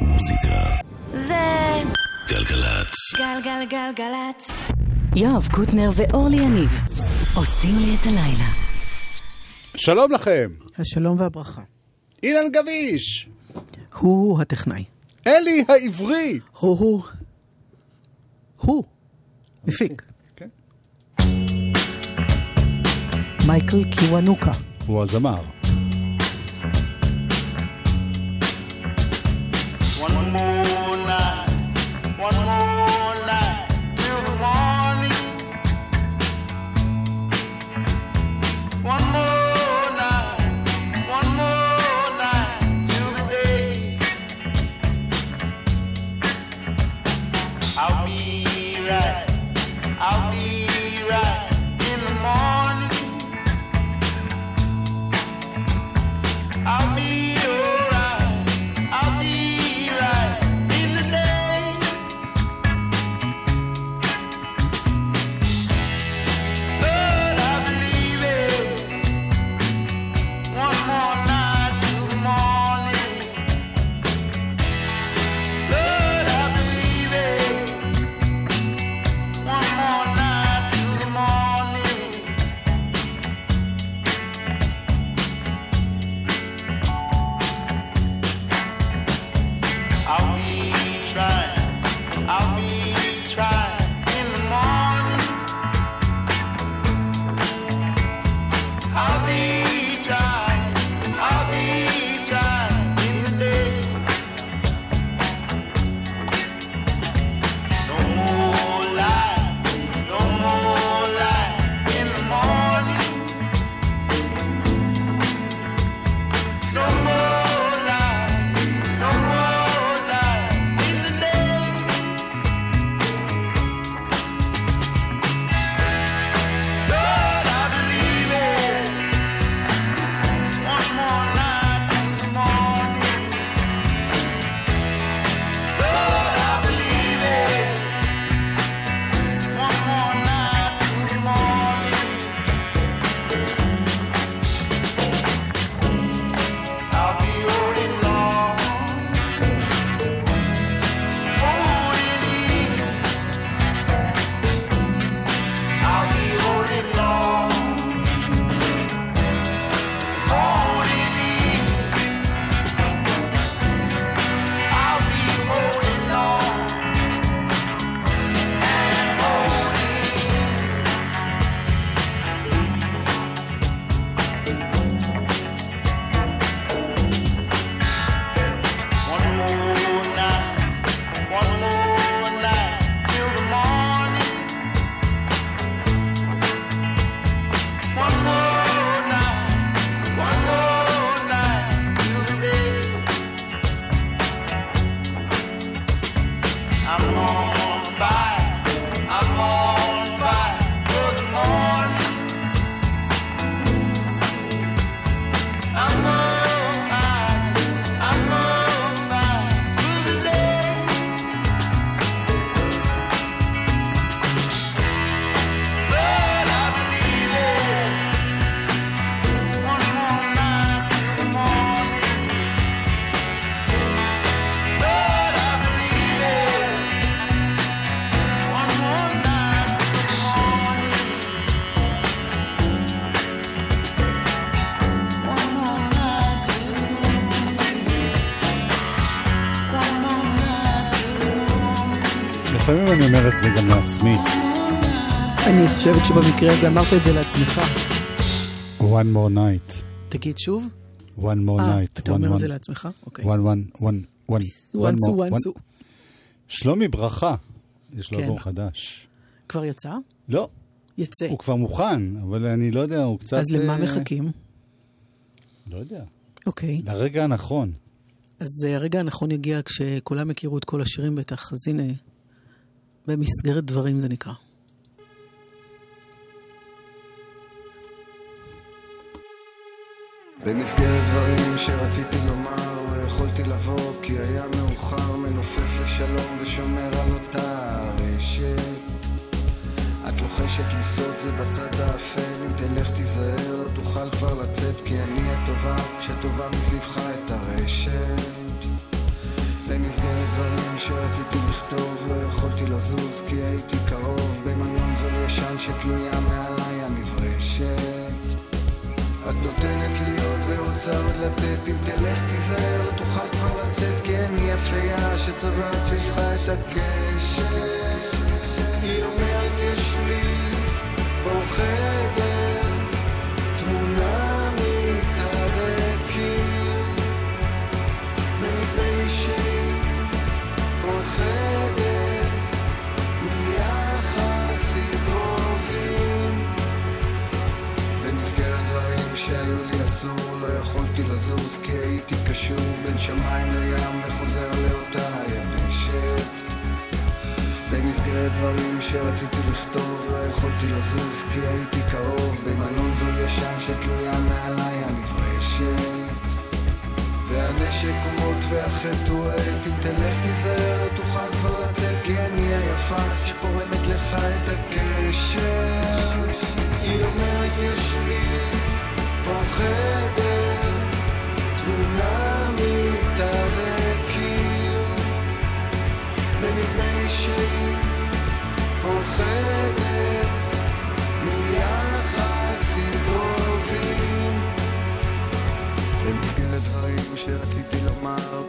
מוזיקה. זה גלגלצ. גלגלגלגלצ. יואב קוטנר ואורלי יניב עושים לי את הלילה. שלום לכם, השלום והברכה. אילן גביש, הוא הטכנאי. אלי העברי. הוא הוא. הוא. מפיק. כן. מייקל קיוונוקה. הוא הזמר. One more try. זה גם לעצמי. אני חושבת שבמקרה הזה אמרת את זה לעצמך. One more night. תגיד שוב. One more אה, night. אתה One אומר את one- זה לעצמך? אוקיי. one one one one. one more- וואנסו. one- שלומי ברכה, יש לו כן. אלבום חדש. כבר יצא? לא, יצא. הוא כבר מוכן, אבל אני לא יודע, הוא קצת... אז למה אה, מחכים? לא יודע. אוקיי. לרגע הנכון. אז אה, הרגע הנכון יגיע כשכולם יכירו את כל השירים בטח, אז הנה, במסגרת דברים זה נקרא. במסגרת דברים שרציתי לומר, לא יכולתי לבוא כי היה מאוחר, מנופף לשלום ושומר על אותה רשת. את לוחשת לי סוד זה בצד האפל, אם תלך תיזהר, תוכל כבר לצאת כי אני הטובה, שטובה מסביבך את הרשת. בני לזוז כי הייתי קרוב. במלון זול ישן שתלויה מעליי הנברשת. את נותנת לי עוד ורוצה עוד לתת. אם תלך תיזהר לא תוכל כבר לצאת. כי אני יפייה שצובעת סביבך את הקשת. היא אומרת יש לי פה הייתי קשור בין שמיים לים וחוזר לאותה יבשת במסגרת דברים שרציתי לכתוב לא יכולתי לזוז כי הייתי קרוב. במלון זול ישן שתלויה מעליי הנברשת והנשק הוא מוט והחטא הוא העט אם תלך תיזהר לא תוכל כבר לצאת כי אני היפה שפורמת לך את הקשר. היא אומרת יש לי פה תמונה מתארקים ונדמה לי שהיא פוחדת מיחסים קרובים במסגרת דברים שרציתי לומר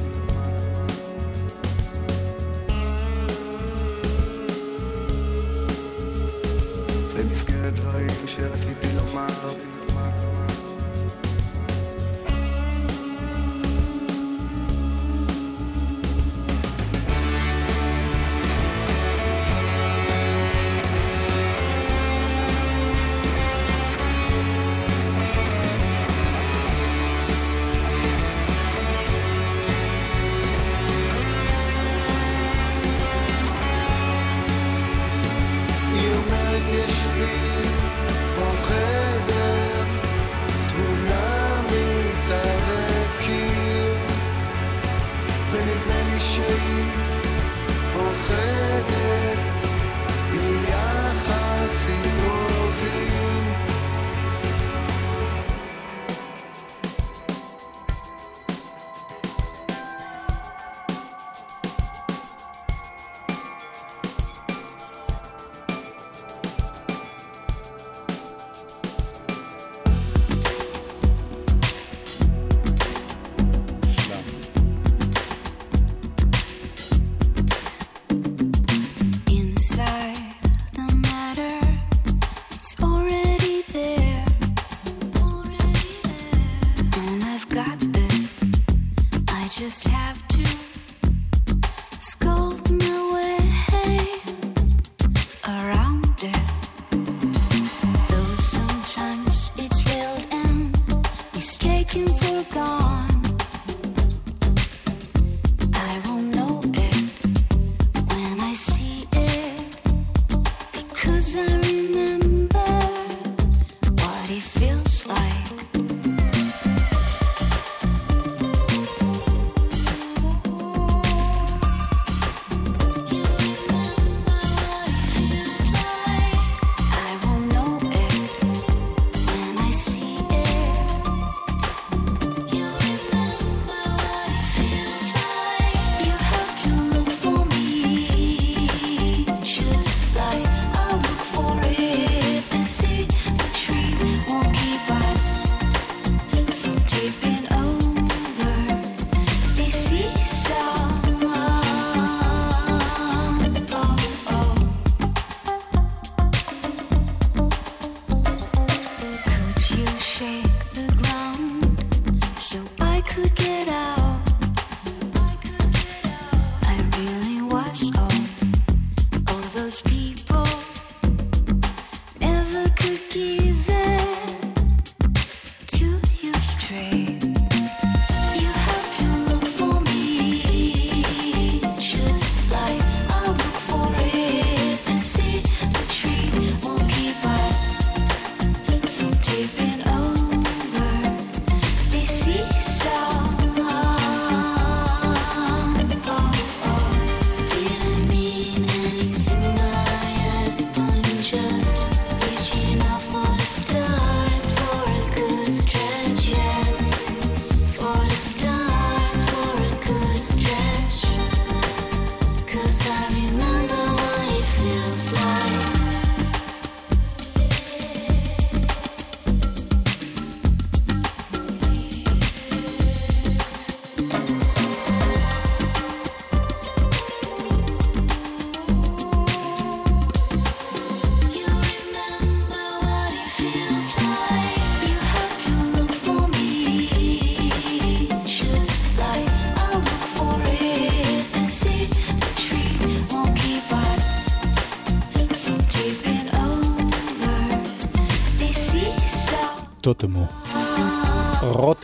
time.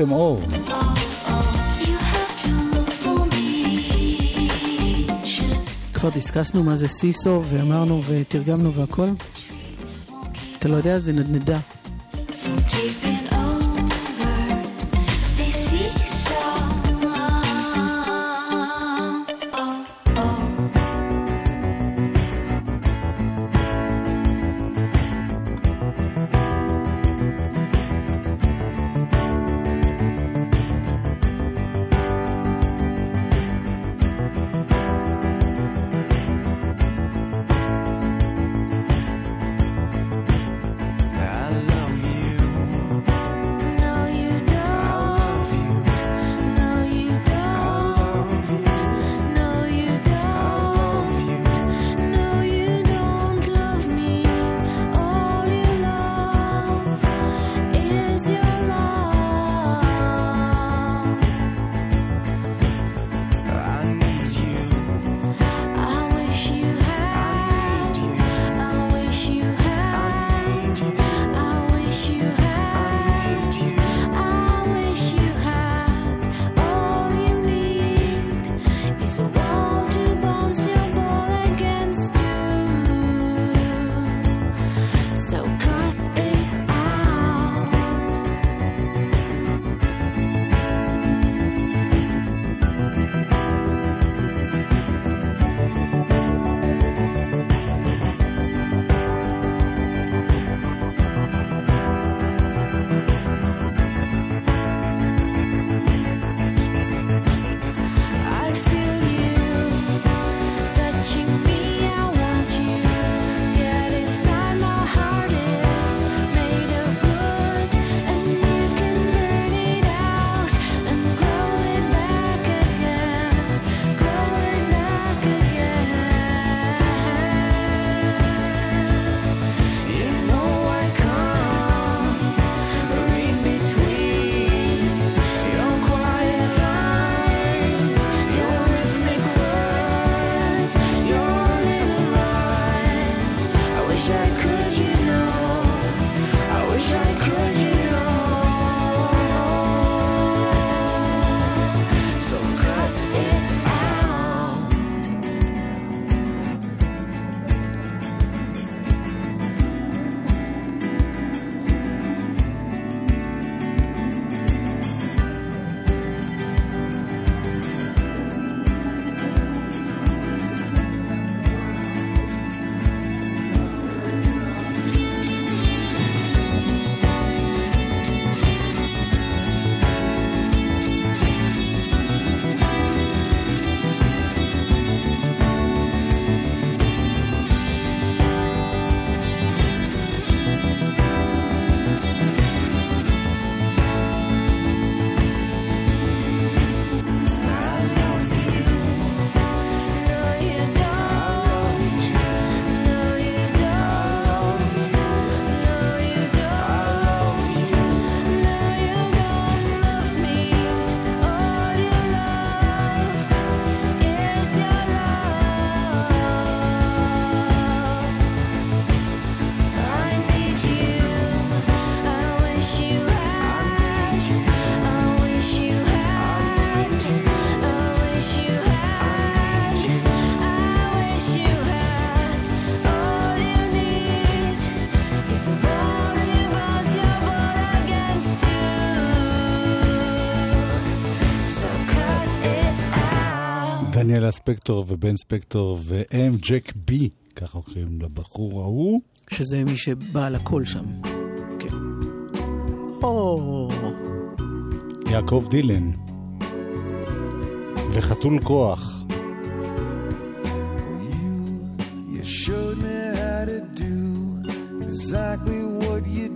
רותם אור. כבר דיסקסנו מה זה סיסו ואמרנו ותרגמנו והכל? אתה לא יודע, זה נדנדה. דניאלה ספקטור ובן ספקטור והם ג'ק בי, ככה קוראים לבחור ההוא. שזה מי שבעל הכל שם. כן. או... יעקב דילן. וחתול כוח. You, you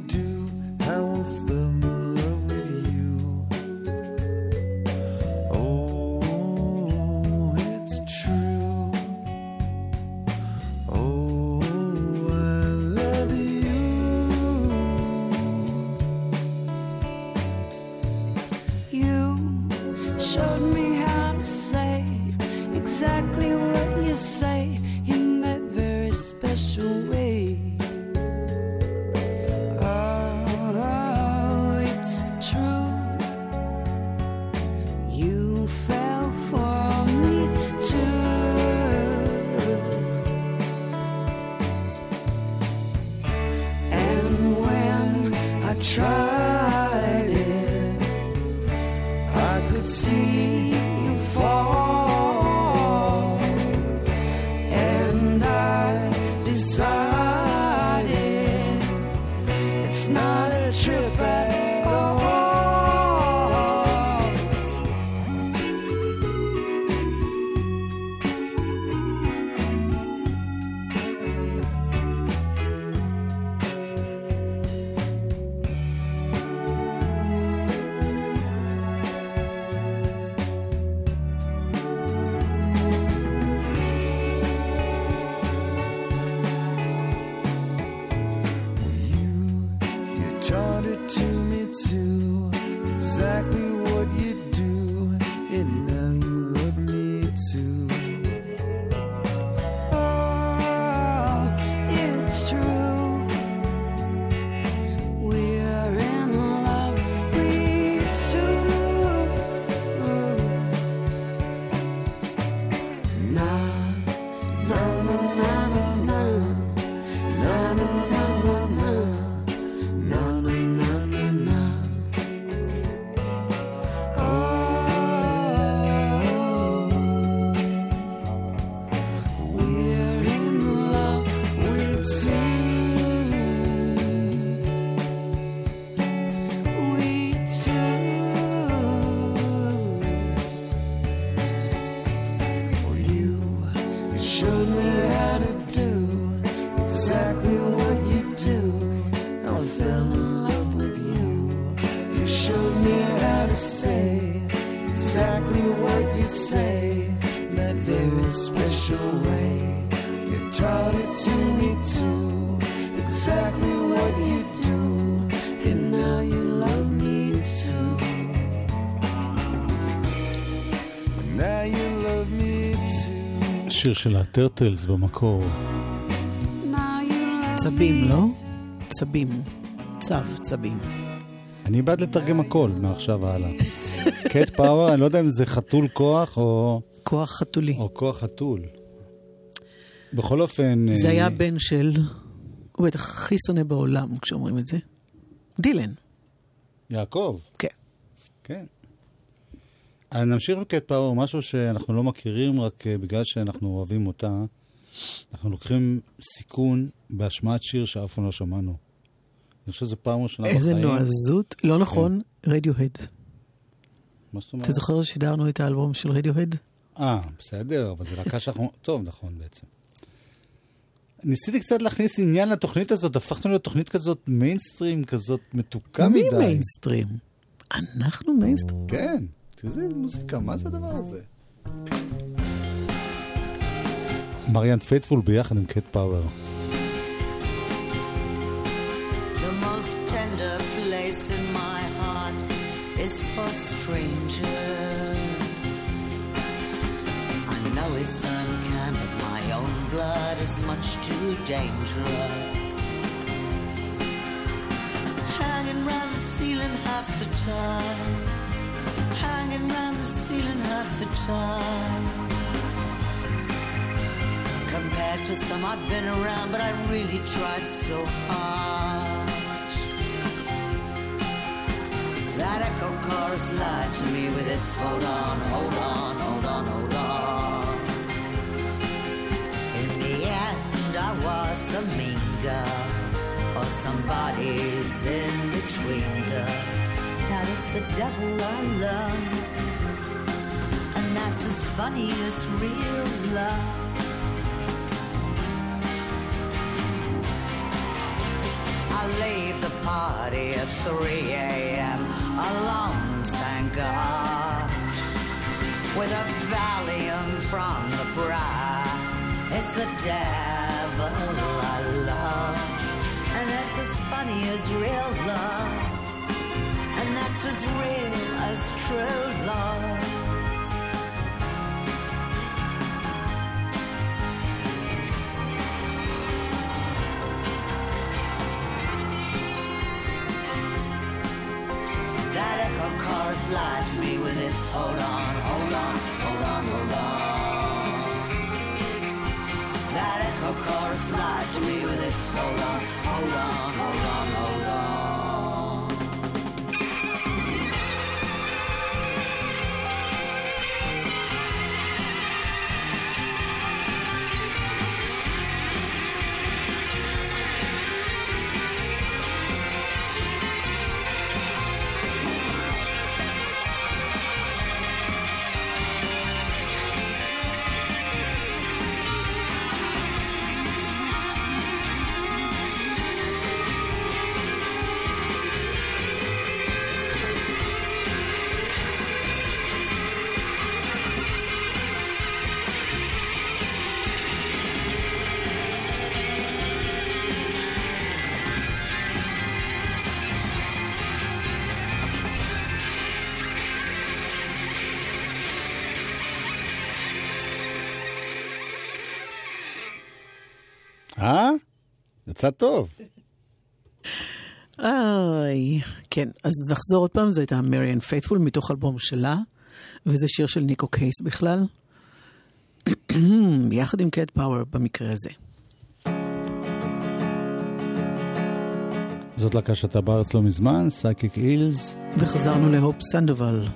של הטרטלס במקור. צבים, לא? צבים. צב, צבים. אני בעד לתרגם הכל מעכשיו והלאה. קט פאוור, אני לא יודע אם זה חתול כוח או, כוח חתולי. או כוח חתול. בכל אופן... זה אה, היה בן של... הוא בטח הכי שונא בעולם כשאומרים את זה. דילן. יעקב, כן. כן. אז נמשיך בקט פאוור, משהו שאנחנו לא מכירים רק אה, בגלל שאנחנו אוהבים אותה. אנחנו לוקחים סיכון בהשמעת שיר שאף פעם לא שמענו. אני חושב שזו פעם ראשונה איזה בחיים. נועזות. לא נכון, רדיוהד. מה זאת אומרת? אתה זוכר ששידרנו את האלבום של רדיוהד? אה, בסדר, אבל זה להקה שאנחנו... טוב, נכון בעצם. ניסיתי קצת להכניס עניין לתוכנית הזאת, הפכנו לתוכנית כזאת מיינסטרים, כזאת מתוקה מי מדי. מיינסטרים? אנחנו מיינסטרים. כן, תראי איזה מוזיקה, מה זה הדבר הזה? מריאן פייטפול ביחד עם קט פאוור. The most tender place in my heart is for strangers. I know it's unkind, but my own blood is much too dangerous. Hanging round the ceiling half the time. Hanging round the ceiling half the time. Compared to some I've been around, but I really tried so hard. That echo chorus lied to me with its hold on, hold on, hold on, hold on. In the end, I was mean girl, or somebody's in between girl. It's the devil I love, and that's as funny as real love. I leave the party at 3 a.m. alone, thank God. With a Valium from the bra. It's the devil I love. And that's as funny as real love. That's as real as true love. That echo chorus lied me with its hold on, hold on, hold on, hold on. That echo chorus lied me with its hold on, hold on, hold on, hold on. יצא טוב. איי, כן, אז נחזור עוד פעם, זה הייתה מריאן פייתפול מתוך אלבום שלה, וזה שיר של ניקו קייס בכלל, יחד עם קט פאוור במקרה הזה. זאת להקה שהייתה בארץ לא מזמן, סייקיק אילס. וחזרנו להופ סנדובל,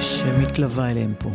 שמתלווה אליהם פה.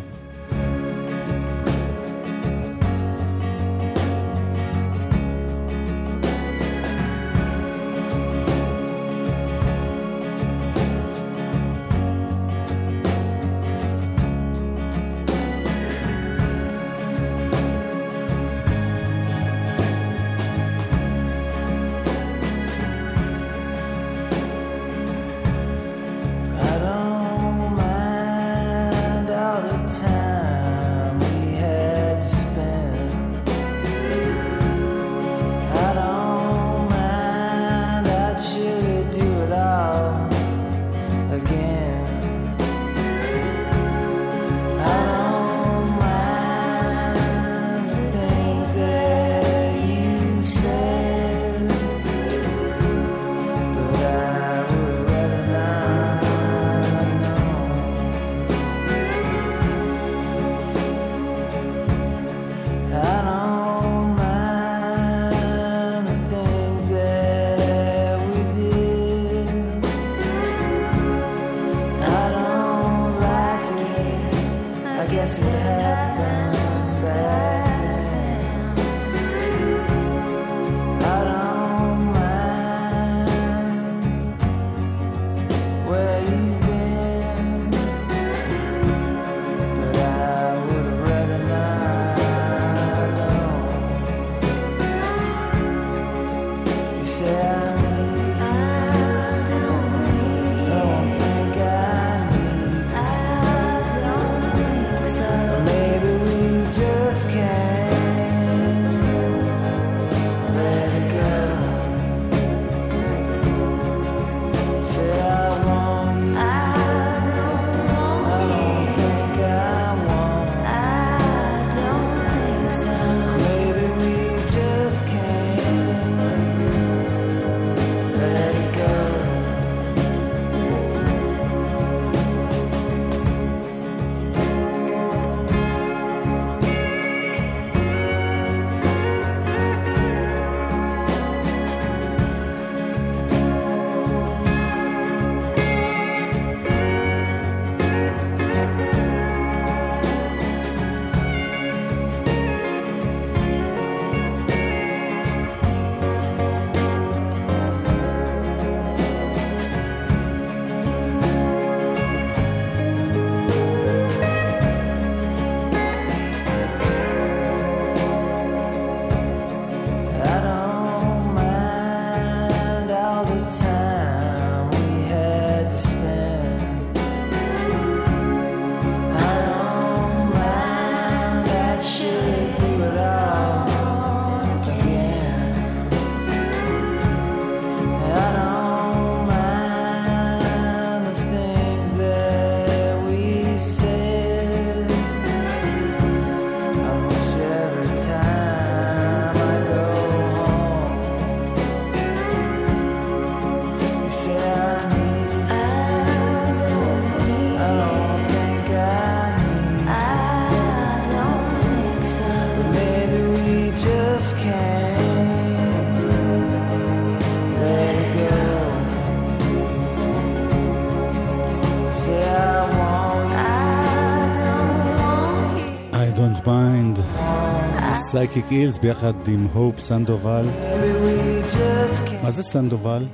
סייקיק אילס ביחד עם הופ סנדובל. מה זה סנדובל?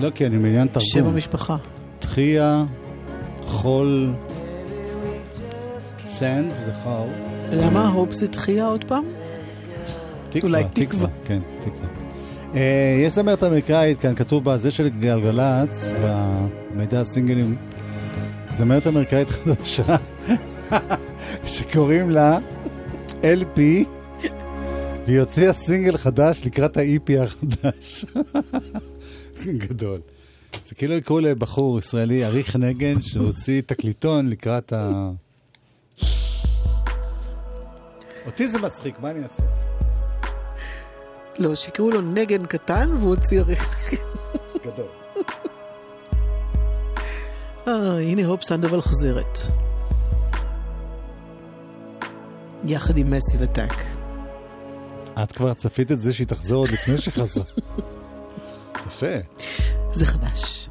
לא, כי אותי מעניין שם תרגום. המשפחה. תחייה, חול, sand, זה חול. למה hope זה תחייה עוד פעם? תקווה, אולי תקווה. כן, תקווה. אה, יש זמרת אמריקאית, כאן כתוב בזה של גלגלצ, במידע הסינגלים, זמרת אמריקאית חדשה, שקוראים לה LP, והיא הוציאה סינגל חדש לקראת ה-EP החדש. גדול. זה כאילו יקראו לבחור ישראלי, אריך נגן, שהוציא תקליטון לקראת ה... אותי זה מצחיק, מה אני אעשה? לא, שיקראו לו נגן קטן והוא הוציא עריך נגן. גדול. אה, הנה הופ סנדובל חוזרת. יחד עם מסי וטאק. את כבר צפית את זה שהיא תחזור עוד לפני שחזרה. יפה. זה חדש.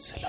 זה לא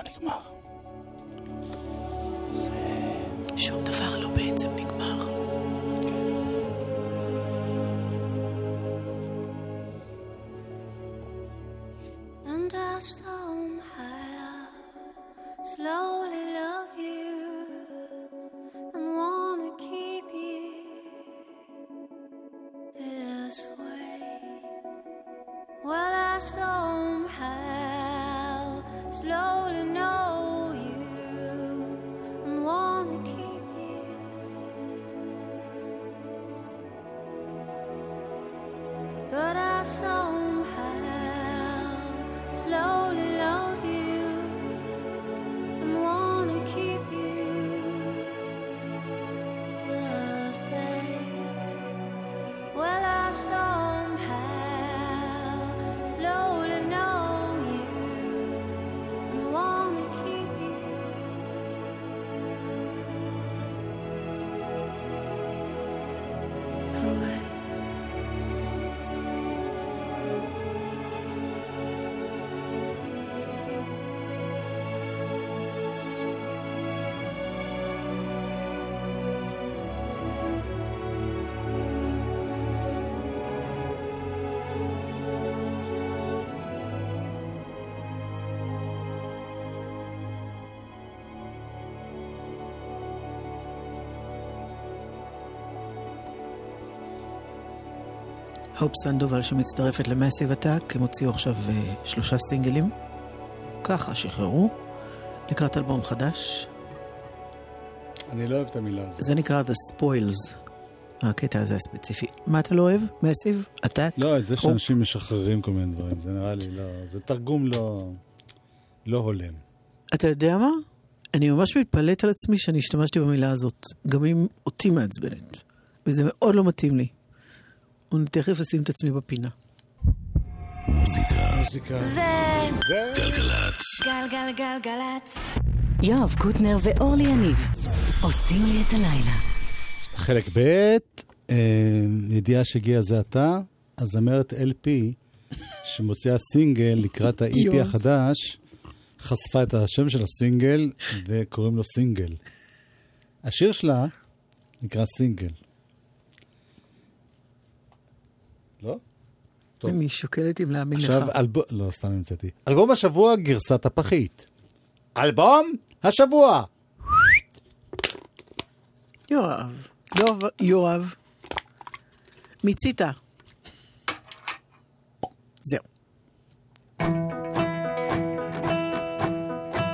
הופ סנדובל שמצטרפת למסיב עתק, הם הוציאו עכשיו אה, שלושה סינגלים. ככה, שחררו. לקראת אלבום חדש. אני לא אוהב את המילה הזאת. זה נקרא The Spoils. הקטע הזה הספציפי. מה אתה לא אוהב? מסיב? עתק? לא, את זה. שאנשים משחררים כל מיני דברים, זה נראה לי לא... זה תרגום לא... לא הולם. אתה יודע מה? אני ממש מתפלאת על עצמי שאני השתמשתי במילה הזאת, גם אם אותי מעצבנת. וזה מאוד לא מתאים לי. אני תכף אשים את עצמי בפינה. מוזיקה, מוזיקה. זה גלגלצ. גלגלגלגלצ. יואב קוטנר ואורלי יניב עושים לי את הלילה. חלק ב', אה, ידיעה שהגיע זה עתה, הזמרת LP, שמוציאה סינגל לקראת ה-EP. החדש, חשפה את השם של הסינגל וקוראים לו סינגל. השיר שלה נקרא סינגל. טוב. אני שוקלת אם להאמין לך. עכשיו, אלבום, לא, סתם המצאתי. אלבום השבוע, גרסת הפחית. אלבום השבוע! יואב. יואב, יואב. מיצית. זהו.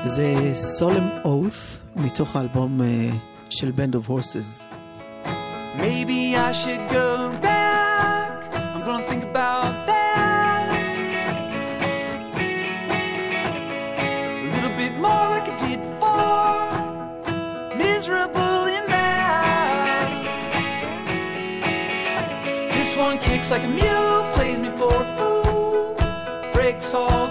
זה סולם אוף מתוך האלבום אה, של Band of Horses. Maybe I should go back. Like a mule, plays me for a fool, breaks all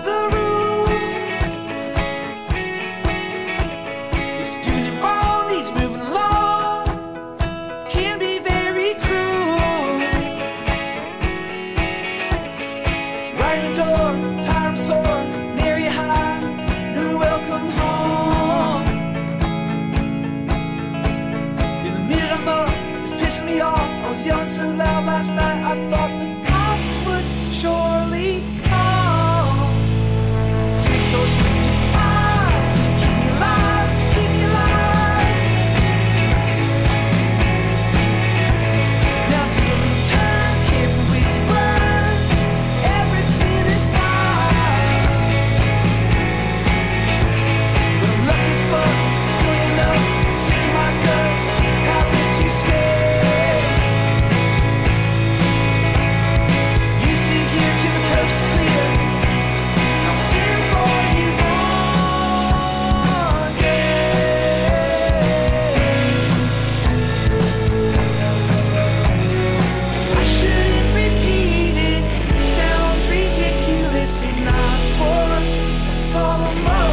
more.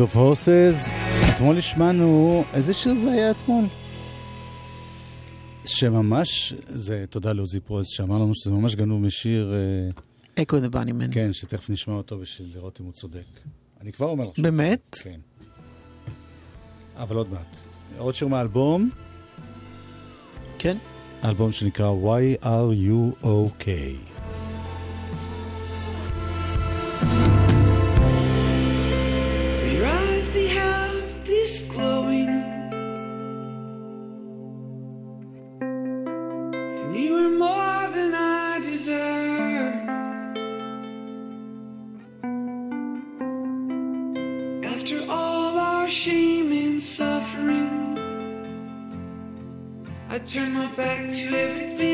Band of Horses. אתמול השמענו, איזה שיר זה היה אתמול? שממש, זה תודה לעוזי פרויס שאמר לנו שזה ממש גנוב משיר, אקו דה בנימן. כן, שתכף נשמע אותו בשביל לראות אם הוא צודק. אני כבר אומר לך. באמת? צודק, כן. אבל עוד מעט. עוד שיר מהאלבום, כן. אלבום שנקרא Why are you okay? livre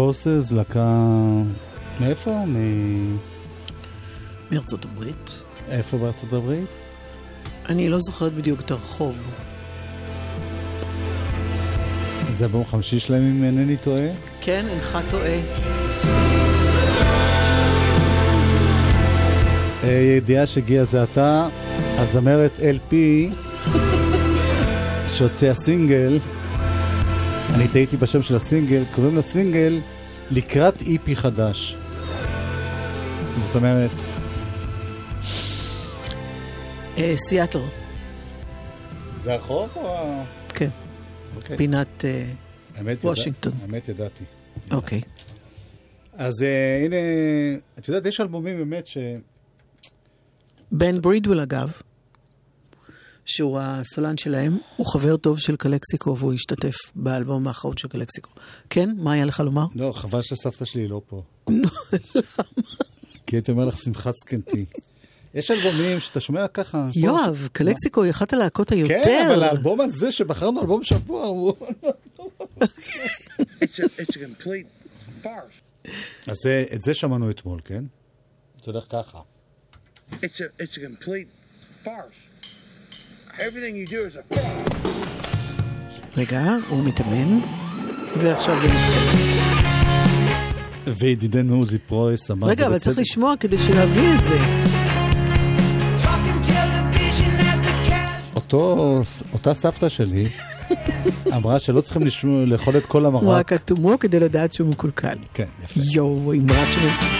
Horses, להקה... מאיפה? מ... מארצות הברית. איפה בארצות הברית? אני לא זוכרת בדיוק את הרחוב. זה אלבום חמישי שלהם, אם אינני טועה. כן, אינך טועה. אה, ידיעה שהגיעה זה עתה, הזמרת LP שהוציאה סינגל, אני טעיתי בשם של הסינגל, קוראים לסינגל לקראת איפי חדש. זאת אומרת, אה, סיאטל, זה הרחוב או... ה- כן. אוקיי. פינת... אה, וושינגטון. האמת ידעתי. אוקיי. אז אה, הנה, את יודעת, יש אלבומים באמת ש... בן ברידוול, אגב, שהוא הסולן שלהם, הוא חבר טוב של קלקסיקו, והוא השתתף באלבום האחרון של קלקסיקו. כן? מה היה לך לומר? לא, חבל שסבתא שלי לא פה. כי הייתי אומר לך שמחת זקנתי. יש אלבומים שאתה שומע ככה. יואב, קלקסיקו היא אחת הלהקות כן, היותר... אבל האלבום הזה שבחרנו אלבום שבוע הוא... אז זה- את זה שמענו אתמול, כן? זה הולך ככה. It's a, it's a complete farce. Everything you do is a farce. רגע, הוא מתאמן, ועכשיו זה מתחיל. וידידנו עוזי פרויס אמר... רגע, אבל צריך לשמוע כדי שנבין את זה. אותו, אותה סבתא שלי אמרה שלא צריכים לשמוע, לאכול את כל המרק. רק אטומו כדי לדעת שהוא מקולקל. כן, יפה. יואו, אמרת שהוא...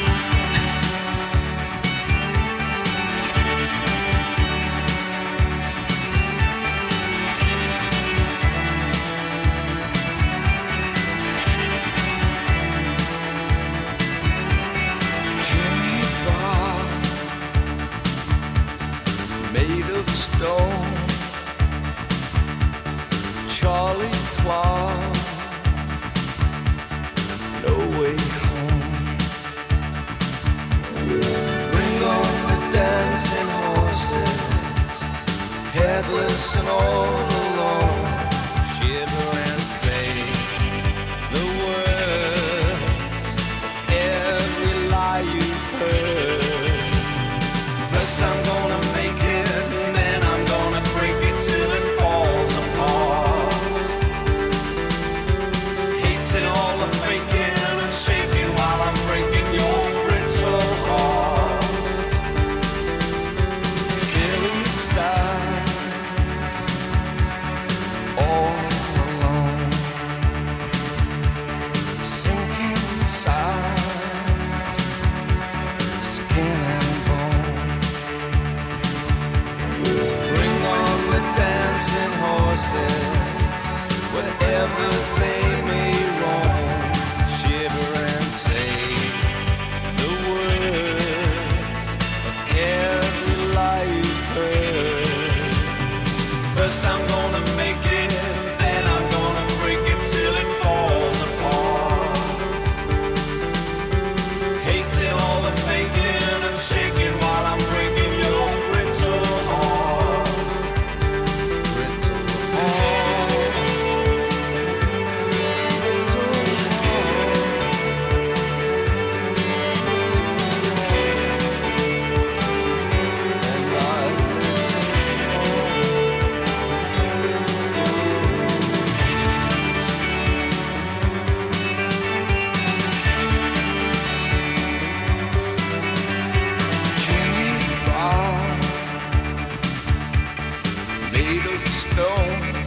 made of stone.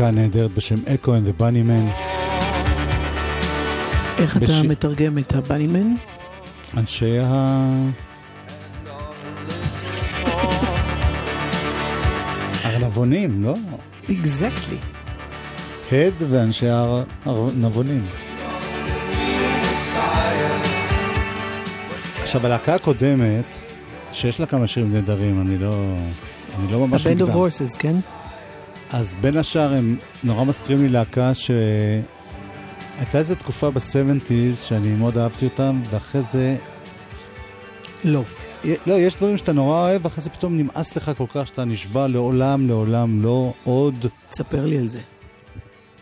להקה נהדרת בשם אקו and the Bunnymen, איך אתה בש- מתרגם את הבנימן? אנשי ה... ארנבונים, לא? אקזקטלי. הד ואנשי הארנבונים. עכשיו, הלהקה הקודמת, שיש לה כמה שירים נהדרים, אני לא... אני לא ממש of מוקדם. Horses, כן? אז בין השאר הם נורא מזכירים לי להקה ש... הייתה איזו תקופה ב-70's שאני מאוד אהבתי אותם, ואחרי זה... לא. לא, יש דברים שאתה נורא אוהב, ואחרי זה פתאום נמאס לך כל כך שאתה נשבע לעולם, לעולם, לא עוד. תספר לי על זה.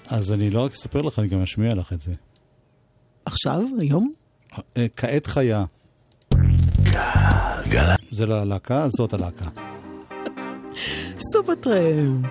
אז אני לא רק אספר לך, אני גם אשמיע לך את זה. עכשיו? היום? אה, כעת חיה. זה לא הלהקה, זאת הלהקה. סופרטרם.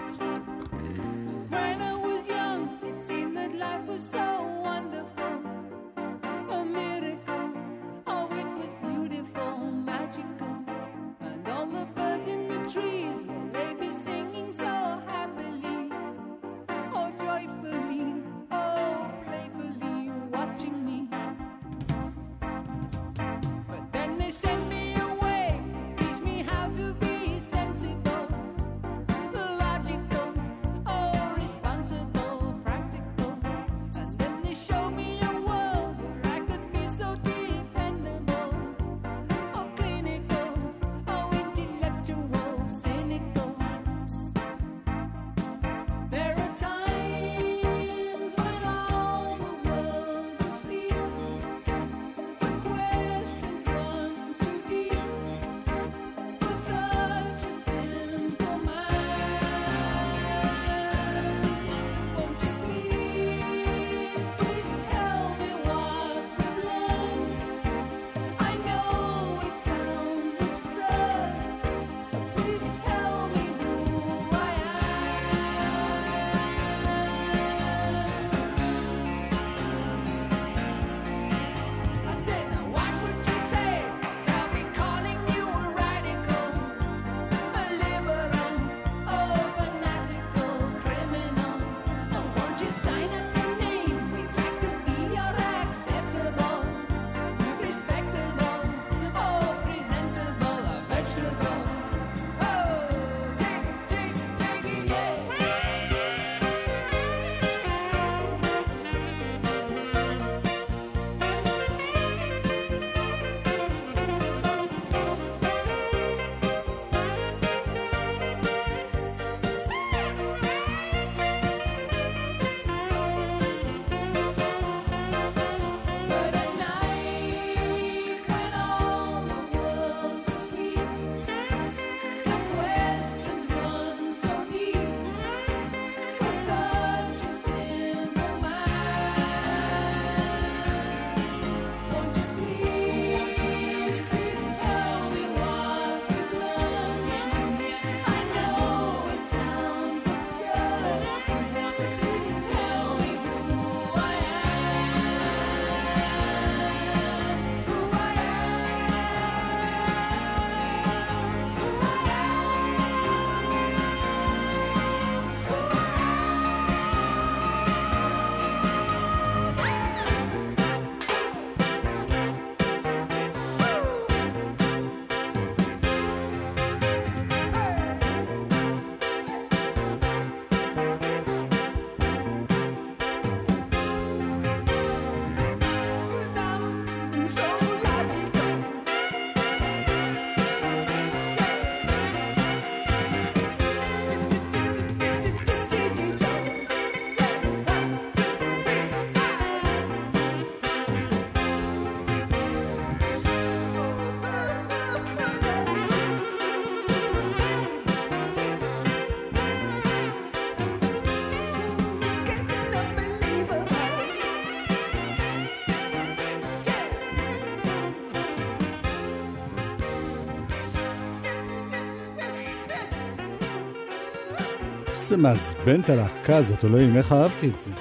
איזה מעצבן את הלהקה הזאת, אלוהים, איך אהבתי את זה.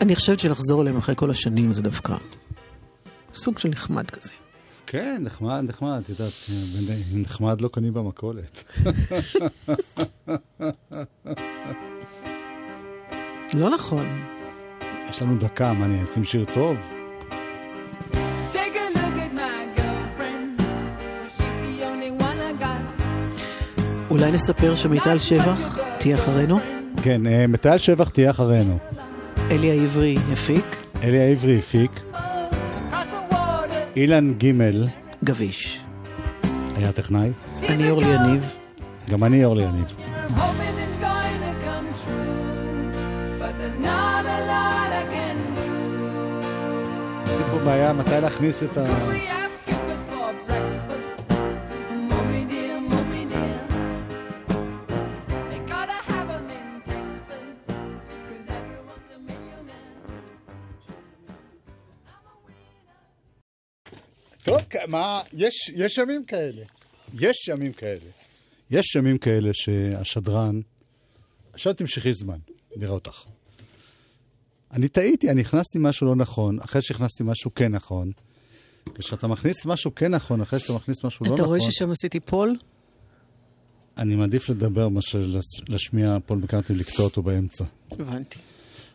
אני חושבת שלחזור אליהם אחרי כל השנים זה דווקא סוג של נחמד כזה. כן, נחמד, נחמד, את יודעת, נחמד לא קונים במכולת. לא נכון. יש לנו דקה, מה אני אשים שיר טוב? אולי נספר שמיטל שבח תהיה אחרינו? כן, אה, מטל שבח תהיה אחרינו. אלי העברי הפיק, אלי העברי הפיק. אילן גימל גביש. היה טכנאי, אני אורלי יניב. גם אני אורלי יניב. יש לי פה בעיה מתי להכניס את ה... מה, יש, יש ימים כאלה. יש ימים כאלה. יש ימים כאלה שהשדרן... עכשיו תמשכי זמן, נראה אותך. אני טעיתי, אני הכנסתי משהו לא נכון, אחרי שהכנסתי משהו כן נכון. וכשאתה מכניס משהו כן נכון, אחרי שאתה מכניס משהו לא אתה נכון, רואה ששם עשיתי פול? אני מעדיף לדבר מאשר להשמיע פול מקארטי לקטוע אותו באמצע. הבנתי.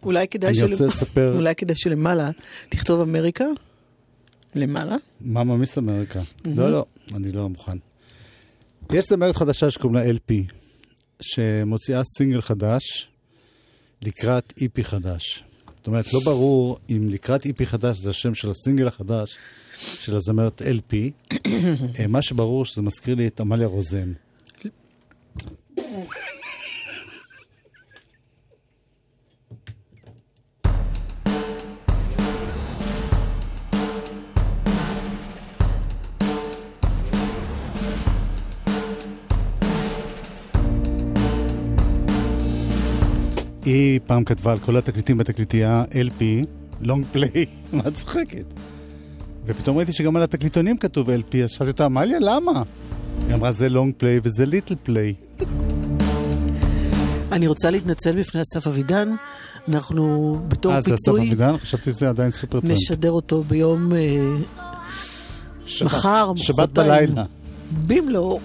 אולי כדאי, אני רוצה לספר- אולי כדאי שלמעלה תכתוב אמריקה? למעלה? מאמה מיס אמריקה. לא, לא, אני לא מוכן. יש זמרת חדשה שקוראים לה LP, שמוציאה סינגל חדש לקראת איפי חדש. זאת אומרת, לא ברור אם לקראת איפי חדש זה השם של הסינגל החדש של הזמרת LP. אה, מה שברור שזה מזכיר לי את עמליה רוזן. היא פעם כתבה על כל התקליטים בתקליטייה LP, long play, מה את צוחקת? ופתאום ראיתי שגם על התקליטונים כתוב LP, אז שאלתי אותה, עמליה, למה? היא אמרה, זה long play וזה little play. אני רוצה להתנצל בפני אסף אבידן. אנחנו בתור אה, זה אסף פיצוי אבידן? חשבתי שזה עדיין סופרטרמפ. נשדר אותו ביום אה, מחר, שבת מחרתיים. בלילה. במלואו.